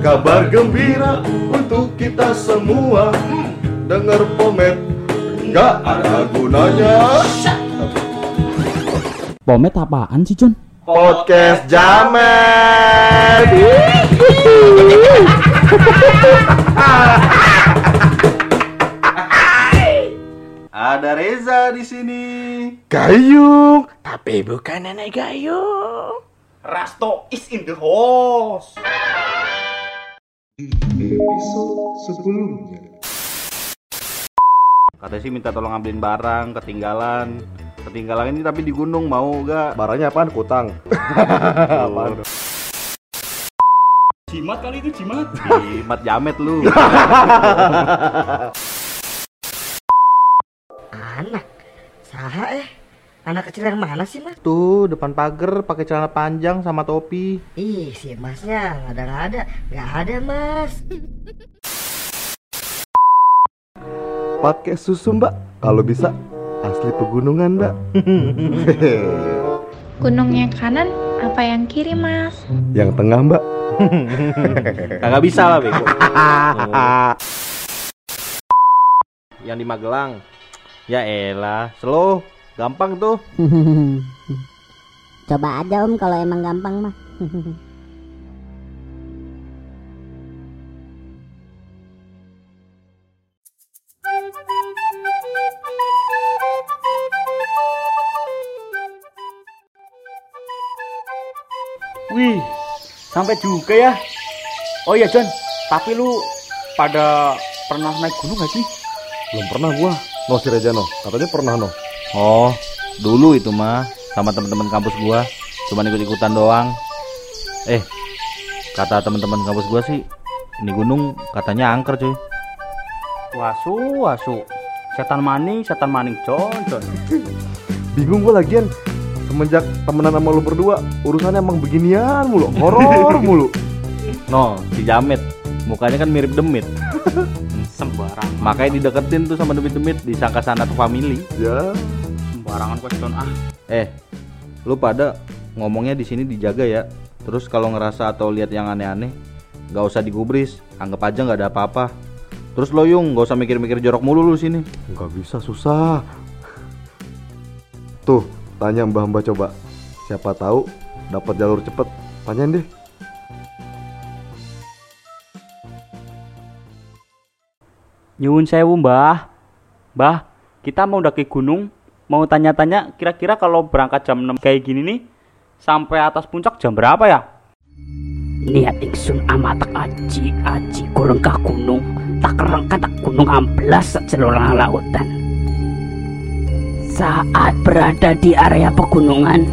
Kabar gembira untuk kita semua Dengar pomet Gak ada gunanya Pomet apaan sih, John? Podcast Jamet Ada Reza di sini. Gayung, tapi bukan nenek gayung. Rasto is in the house. Episode sebelumnya. Katanya sih minta tolong ambilin barang, ketinggalan. Ketinggalan ini tapi di gunung mau gak? Barangnya apaan? Kutang. apaan? Jimat kali itu jimat. Jimat jamet lu. Anak? Saha eh? Anak kecil yang mana sih mas? Tuh depan pagar pakai celana panjang sama topi. Ih si masnya nggak ada nggak ada nggak ada mas. Pakai susu mbak. Kalau bisa asli pegunungan mbak. Gunung yang kanan apa yang kiri, Mas? Yang tengah mbak. Kagak bisa lah bego. Yang di Magelang. Ya elah, slow. Gampang tuh. Coba aja om kalau emang gampang mah. Wih, sampai juga ya. Oh iya John, tapi lu pada pernah naik gunung gak sih? Belum pernah gua. No si Reza no. Katanya pernah no. Oh, dulu itu mah sama teman-teman kampus gua, cuman ikut-ikutan doang. Eh, kata teman-teman kampus gua sih, ini gunung katanya angker cuy. Wasu, wasu. Setan maning, setan maning John. Bingung gua lagian. Semenjak temenan sama lu berdua, urusannya emang beginian mulu, horor mulu. No, si Jamet, mukanya kan mirip Demit. Sembarang, Makanya dideketin tuh sama Demit-Demit, disangka sana tuh family. Ya, sembarangan question ah. Eh, lu pada ngomongnya di sini dijaga ya. Terus kalau ngerasa atau lihat yang aneh-aneh, nggak usah digubris, anggap aja nggak ada apa-apa. Terus lo yung, nggak usah mikir-mikir jorok mulu lu sini. nggak bisa susah. Tuh, tanya mbah-mbah coba. Siapa tahu dapat jalur cepet. Tanyain deh. Nyuwun sewu mbah. Mbah, kita mau daki gunung, mau tanya-tanya kira-kira kalau berangkat jam 6 kayak gini nih, sampai atas puncak jam berapa ya? Niat ingsun amatak aji aji kurengkah gunung tak kerengkah tak gunung amplas sejelolang lautan. Saat berada di area pegunungan,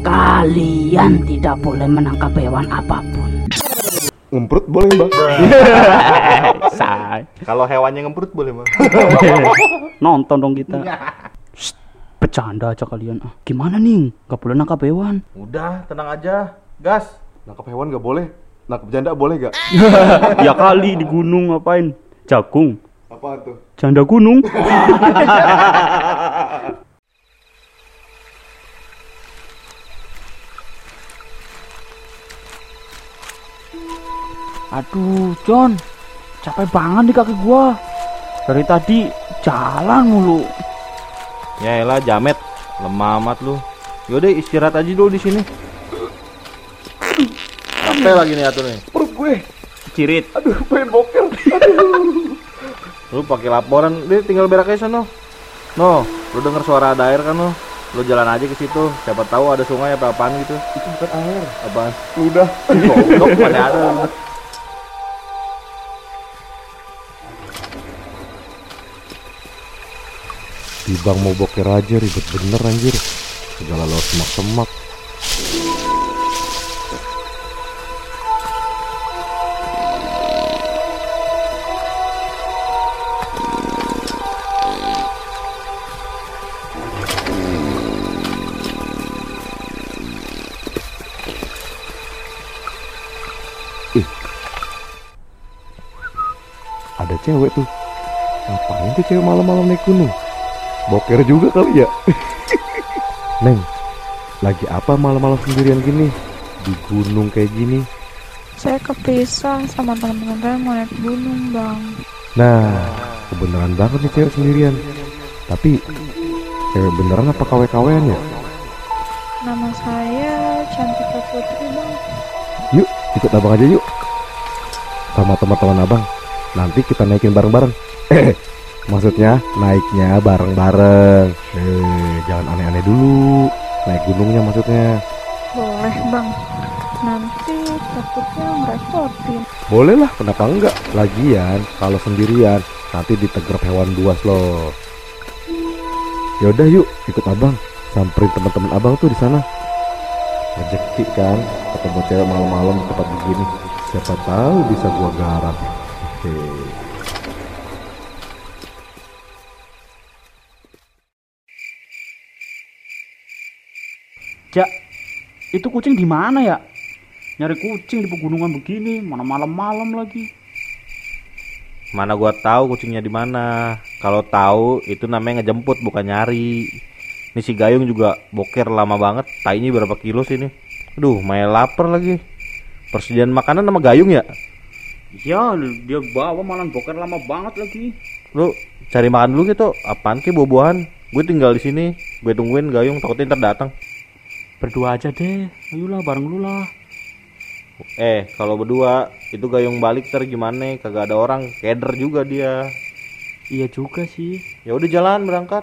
kalian tidak boleh menangkap hewan apa pun. Ngemprut boleh mbak. Say. Kalau hewannya ngemprut boleh mah. Nonton dong kita. Bercanda aja kalian. Ah, gimana nih? Gak boleh nangkap hewan. Udah, tenang aja. Gas. Nangkep hewan nggak boleh. Nangkep janda boleh gak? ya kali di gunung ngapain? Jagung. Apaan tuh? Janda gunung. Aduh, John. Capek banget nih kaki gua. Dari tadi jalan mulu. Ya elah Jamet, lemah amat lu. Yaudah istirahat aja dulu di sini. Capek lagi nih atur nih. Perut gue. Cirit. Aduh, pengen boker. Lu pakai laporan, dia tinggal berak aja sono. No, lu denger suara ada air kan lo? Lu jalan aja ke situ. Siapa tahu ada sungai apa apaan gitu. Itu bukan air. Apaan? Udah. Goblok pada ada. Bibang mau boker aja ribet bener anjir. Segala lo semak-semak. ada cewek tuh ngapain tuh cewek malam-malam naik gunung boker juga kali ya neng lagi apa malam-malam sendirian gini di gunung kayak gini Saya kepisah sama teman-teman saya mau naik gunung, Bang. Nah, kebenaran banget nih cewek sendirian. Tapi cewek beneran apa KW-KWan ya? Nama saya Cantika Putri, Bang. Yuk, ikut abang aja yuk. Sama teman-teman abang. Nanti kita naikin bareng-bareng. Eh, maksudnya naiknya bareng-bareng. Eh, jangan aneh-aneh dulu. Naik gunungnya maksudnya. Boleh, Bang. Nanti takutnya ngerepotin. Boleh lah, kenapa enggak? Lagian, kalau sendirian, nanti ditegrap hewan buas loh. Yaudah yuk, ikut abang. Samperin teman-teman abang tuh di sana. Rezeki kan, ketemu cewek malam-malam di tempat begini. Siapa tahu bisa gua garap. Oke. Jak, itu kucing di mana ya? Nyari kucing di pegunungan begini, mana malam-malam lagi. Mana gua tahu kucingnya di mana. Kalau tahu itu namanya ngejemput bukan nyari. Ini si Gayung juga boker lama banget. Tainya berapa kilo sih ini? Aduh, main lapar lagi. Persediaan makanan sama Gayung ya? Ya, dia bawa malah boker lama banget lagi. Lu cari makan dulu gitu. Apaan ke buah-buahan? Gue tinggal di sini. Gue tungguin Gayung takutnya ntar datang. Berdua aja deh. Ayolah bareng lu lah. Eh, kalau berdua itu Gayung balik ntar gimana? Kagak ada orang. Keder juga dia. Iya juga sih. Ya udah jalan berangkat.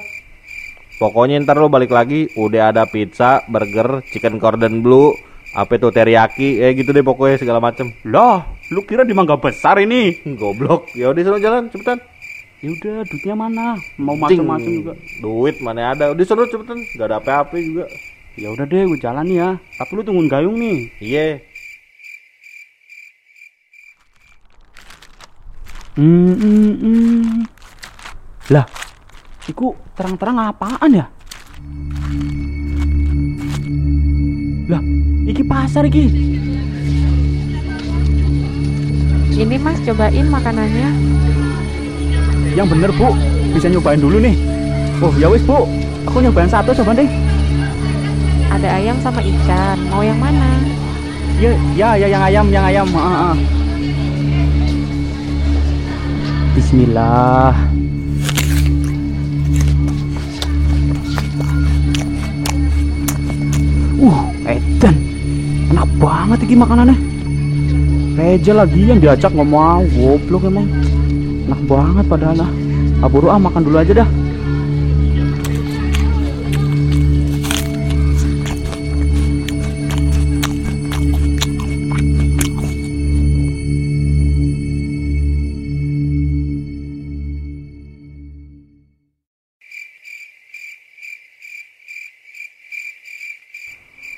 Pokoknya ntar lo balik lagi udah ada pizza, burger, chicken cordon bleu, apa itu teriyaki, eh gitu deh pokoknya segala macem. Lah, lu kira di mangga besar ini? Goblok. Ya udah sono jalan cepetan. Ya udah, duitnya mana? Mau macam-macam juga. Duit mana ada. Udah sono cepetan. Gak ada apa-apa juga. Ya udah deh, gue jalan nih ya. Tapi lu tungguin gayung nih. Iya. Hmm, hmm, hmm. Lah, iku terang-terang apaan ya? Lah, iki pasar iki. Ini Mas cobain makanannya. Yang bener, Bu. Bisa nyobain dulu nih. Oh, ya wis, Bu. Aku nyobain satu coba deh. Ada ayam sama ikan. Mau yang mana? Ya, ya, ya yang ayam, yang ayam. Ah, ah. Bismillah. Uh, edan. Enak banget iki makanannya. Reja lagi yang diajak mau, goblok emang. Enak banget padahal lah. Aburu ah makan dulu aja dah.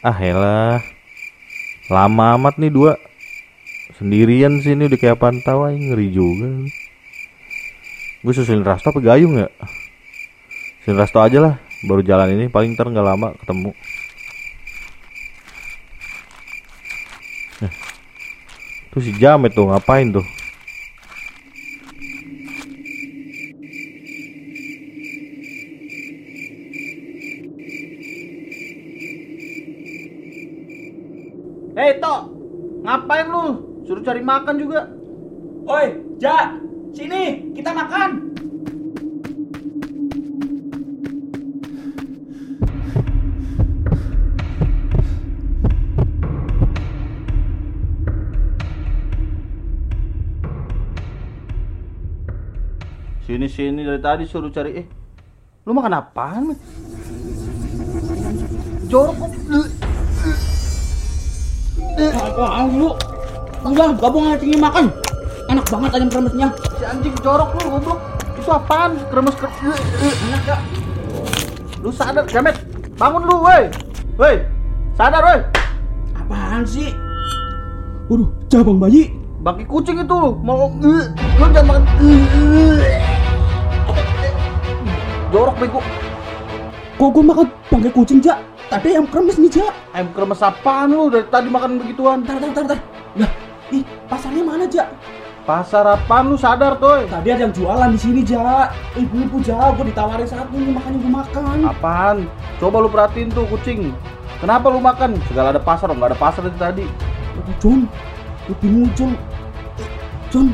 Ah elah. Lama amat nih dua. Sendirian sini udah kayak pantau aja ngeri juga. Gue susulin Rasto apa Gayung ya? Susulin Rasto aja lah. Baru jalan ini paling ntar nggak lama ketemu. Eh, Tuh si Jamet tuh ngapain tuh? Hei, Tok. Ngapain lu? Makan juga. Oi, Ja. Sini, kita makan. Sini sini dari tadi suruh cari eh. Lu makan apaan? Mit? Jorok kok. Apaan lu? Udah, gabung aja tinggi makan. Enak banget ayam kremesnya. Si anjing jorok lu goblok. Itu apaan? Kremes kremes. Enak gak? Lu sadar, Jamet. Bangun lu, woi. Woi. Sadar, woi. Apaan sih? Waduh, cabang bayi. Bangki kucing itu mau eh, lu jangan makan. eh, eh. Jorok bego. Kok gue makan bangkai kucing, Ja? Tadi ayam kremes nih, Ja. Ayam kremes apaan lu dari tadi makan begituan? Bentar, bentar, bentar. Lah, ih, pasarnya mana, Ja? Pasar apaan lu sadar, toy? Tadi ada yang jualan di sini, Ja. Ibu-ibu Ja, gue ditawarin satu nih, makanya gue makan. Apaan? Coba lu perhatiin tuh kucing. Kenapa lu makan? Segala ada pasar, nggak ada pasar itu tadi. Aduh, John. Lebih muncul. John,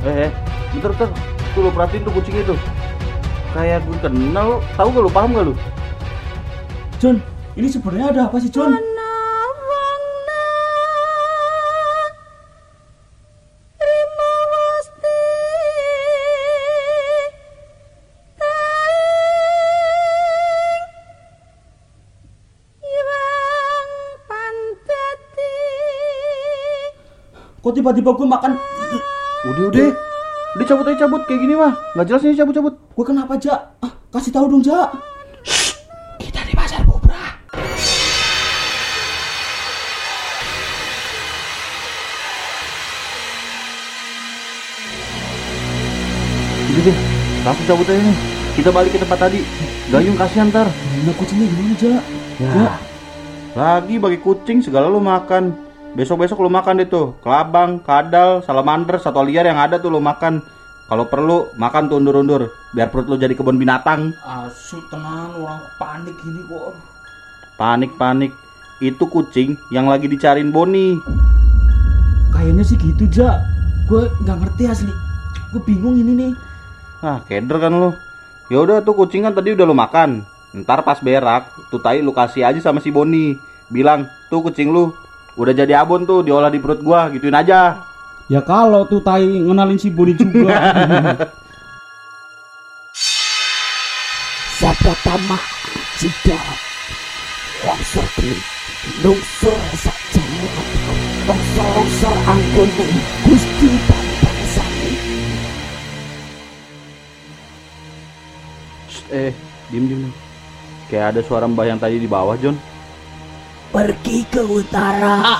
Eh, eh, bentar, bentar. Tuh lu perhatiin tuh kucing itu. Kayak gue kenal, tahu gak lu, paham gak lu? John, ini sebenarnya ada apa sih John? Kok tiba-tiba gue makan? Udah, udah. Udah cabut aja cabut kayak gini mah. Nggak jelas ini cabut-cabut. Gue kenapa Ja? Ah, kasih tahu dong Ja. Kita di pasar Bubra. Udah deh, langsung cabut aja nih. Kita balik ke tempat tadi. Gayung kasihan ntar. Nah kucingnya gimana Ja? Ya. Lagi bagi kucing segala lu makan. Besok-besok lu makan deh tuh. Kelabang, kadal, salamander, satwa liar yang ada tuh lu makan. Kalau perlu makan tuh undur-undur biar perut lu jadi kebun binatang. Asu tenang orang panik gini kok. Panik-panik. Itu kucing yang lagi dicariin Boni. Kayaknya sih gitu Ja. Gue nggak ngerti asli. Gue bingung ini nih. Ah, keder kan lu. Ya udah tuh kucing kan tadi udah lu makan. Ntar pas berak, tuh tai lu kasih aja sama si Boni. Bilang, tuh kucing lu udah jadi abon tuh diolah di perut gua, gituin aja. Ya kalau tuh tai ngenalin si Boni juga. Sabda tama Cida Longsor geni Longsor saja Longsor-longsor anggun Gusti Shh, eh, diem. diem. Kayak ada suara mbah yang tadi di bawah, John. Pergi ke utara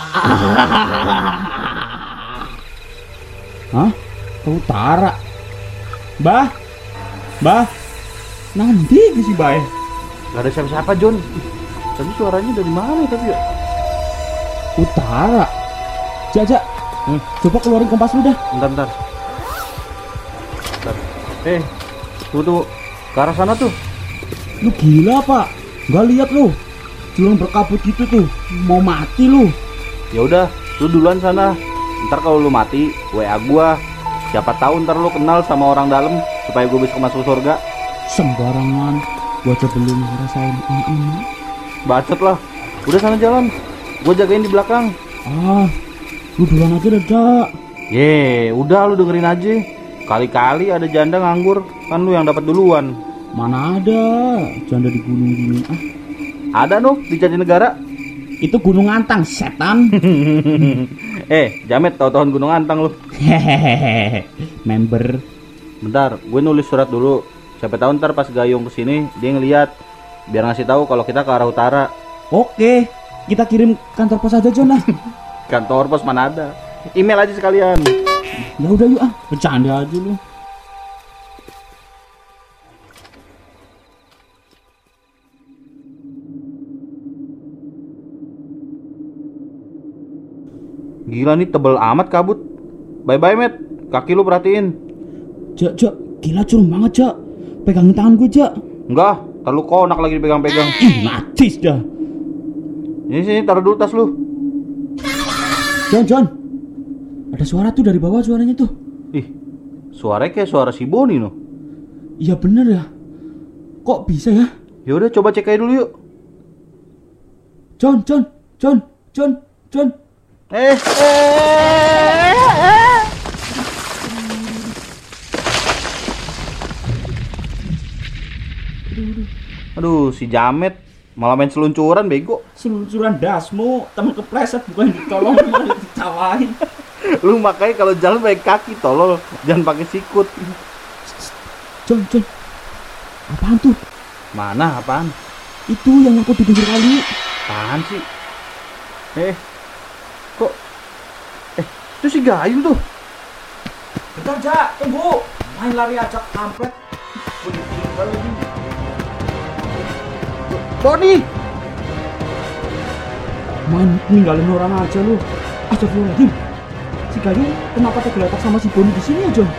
Hah? Ke utara. Bah. Bah. Nanti ke si Bae. Gak ada siapa-siapa, John. Tadi suaranya dari mana ya tapi ya? Utara. Jaja. Hmm. Coba keluarin kompas lu dah. Bentar, bentar. Bentar. Eh, tuh tuh ke arah sana tuh. Lu gila, Pak. Gak lihat lu. Jurang berkabut gitu tuh. Mau mati lu. Ya udah, lu duluan sana. Ntar kalau lu mati, WA gua. Siapa tahu ntar lu kenal sama orang dalam supaya gue bisa masuk surga. Sembarangan. Gua aja belum ngerasain ini. Bacot lah. Udah sana jalan. Gue jagain di belakang. Ah. Lu duluan aja Jak. Ye, udah lu dengerin aja. Kali-kali ada janda nganggur, kan lu yang dapat duluan. Mana ada janda di gunung gini. Ah, Ada noh di Jatinegara. itu gunung antang, setan. eh, Jamet tahu-tahuan Gunung Antang lu. Hehehe. Member. Bentar, gue nulis surat dulu. Siapa tahu ntar pas Gayung ke sini dia ngeliat biar ngasih tahu kalau kita ke arah utara. Oke, kita kirim kantor pos aja, John lah. Kantor pos mana ada? Email aja sekalian. ya udah yuk ah, bercanda aja lu. Gila nih tebel amat kabut. Bye bye Met, kaki lu perhatiin. Jak, Jak, gila curung banget, Jak. Pegangin tangan gue, Jak. Enggak, terlalu konak lagi dipegang-pegang. Ih, najis dah. Ini sini taruh dulu tas lu. John, John. Ada suara tuh dari bawah suaranya tuh. Ih, suaranya kayak suara si Boni noh. Iya bener ya. Kok bisa ya? Ya udah coba cek aja dulu yuk. John, John, John, John, John. Eh, eh, eh. Aduh, si Jamet malah main seluncuran bego. Seluncuran dasmu, temen kepleset bukan ditolong malah ditawain. Lu makanya kalau jalan pakai kaki tolol, jangan pakai sikut. John, John. Apaan tuh? Mana apaan? Itu yang aku di pinggir kali. Apaan sih? Eh, itu si Gayung tuh. Bentar, Jak. Tunggu. Main lari aja kampret. Boni! Main ninggalin orang aja lu. Astagfirullahaladzim. Si Gayung kenapa tergeletak sama si Boni di sini John?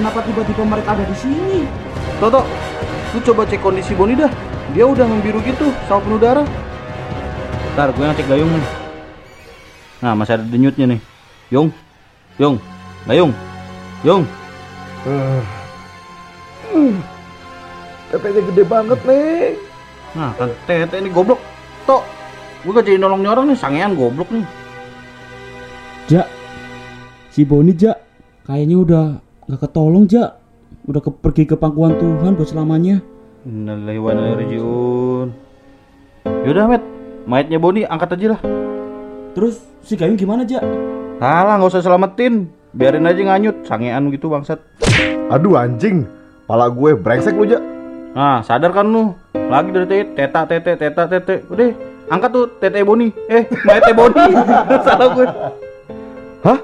Kenapa tiba-tiba mereka ada di sini? Toto, lu coba cek kondisi Boni dah. Dia udah membiru gitu sama penuh darah. Ntar gue ngecek Gayung nih. Nah, masih ada denyutnya nih. Yung. Yung. Nggak Yung. Yung. Tetenya gede banget nih. Nah, kan tete ini goblok. Tok. Gue gak jadi nolong orang nih, sangean goblok nih. Jak, si Boni Jak, kayaknya udah nggak ketolong Jak, udah ke, pergi ke pangkuan Tuhan buat selamanya. Innalillahi wa inna ilaihi rajiun. Yaudah, Met. Mayatnya Boni angkat aja lah. Terus si Gayung gimana Jak? Alah, nggak usah selamatin. Biarin aja nganyut, sangean gitu bangsat. Aduh anjing. Pala gue brengsek lu, Jak. Nah, sadar kan lu? Lagi dari tete, teta, tete, teta, tete. Udah, angkat tuh tete Boni. Eh, mayatnya Boni. Salah gue. Hah?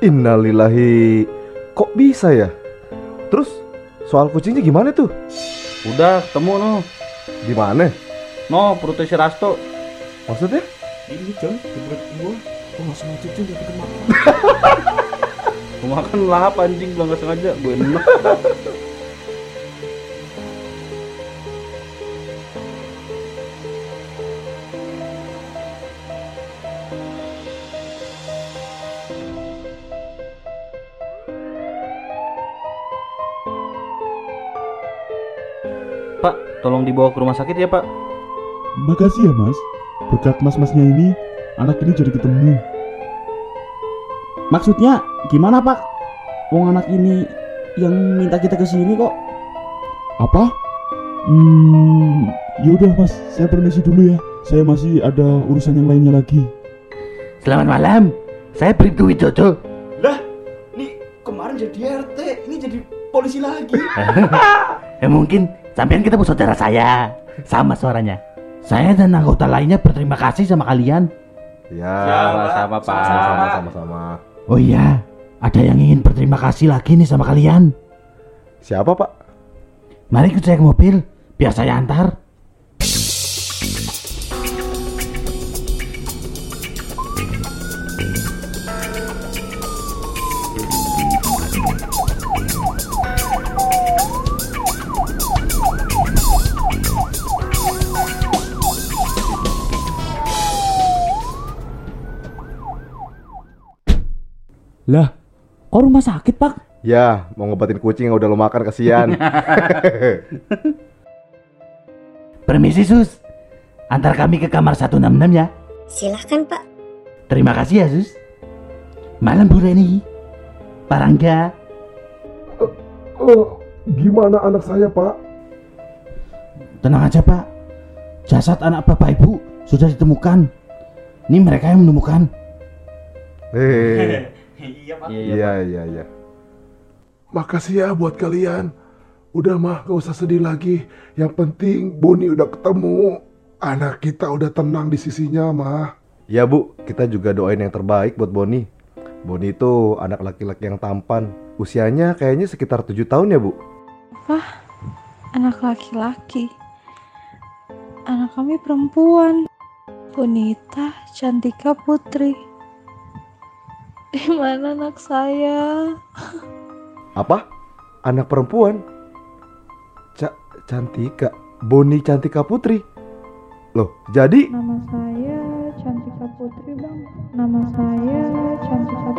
Innalillahi. Kok bisa ya? Terus soal kucingnya gimana tuh? Udah, ketemu no. Di mana? No, perutnya si Rasto. Maksudnya? Ini Jon, di perut gua. Gua nggak sengaja Jon, tapi kemakan. Gue makan lahap anjing, gua nggak sengaja. Gue enak. Pak, tolong dibawa ke rumah sakit ya, Pak. Makasih ya mas Berkat mas-masnya ini Anak ini jadi ketemu Maksudnya gimana Pak? Wong anak ini yang minta kita ke sini kok. Apa? Hmm Yaudah mas Saya permisi dulu ya Saya masih ada urusan yang lainnya lagi Selamat malam. Saya Bribtu Widodo. Lah, nih kemarin jadi RT, ini jadi polisi lagi. Ya mungkin sampean ketemu saudara saya. Sama suaranya. Saya dan anggota lainnya berterima kasih sama kalian. Ya. Sama-sama, Pak. Sama-sama, sama-sama. Oh iya, ada yang ingin berterima kasih lagi nih sama kalian. Siapa, Pak? Mari ikut saya ke mobil, biar saya antar. Lah, kok rumah sakit Pak? Ya, mau ngobatin kucing yang udah lo makan kasihan. Permisi sus, antar kami ke kamar 166 ya. Silahkan pak. Terima kasih ya sus. Malam Bu Reni, Pak Rangga, Oh, gimana anak saya pak? tenang aja Pak. Jasad anak bapak ibu sudah ditemukan. Ini mereka yang menemukan. Hehehe. Iya Pak. Iya, iya, iya. Makasih ya buat kalian Udah mah gak usah sedih lagi Yang penting Boni udah ketemu Anak kita udah tenang di sisinya mah Ya bu, kita juga doain yang terbaik buat Boni. Boni itu anak laki-laki yang tampan. Usianya kayaknya sekitar 7 tahun ya bu. Anak laki-laki. Anak kami perempuan. Bonita Cantika Putri. Di mana anak saya? Apa? Anak perempuan? Ca Cantika, Boni Cantika Putri. Loh, jadi Nama saya Cantika Putri, Bang. Nama saya Cantika.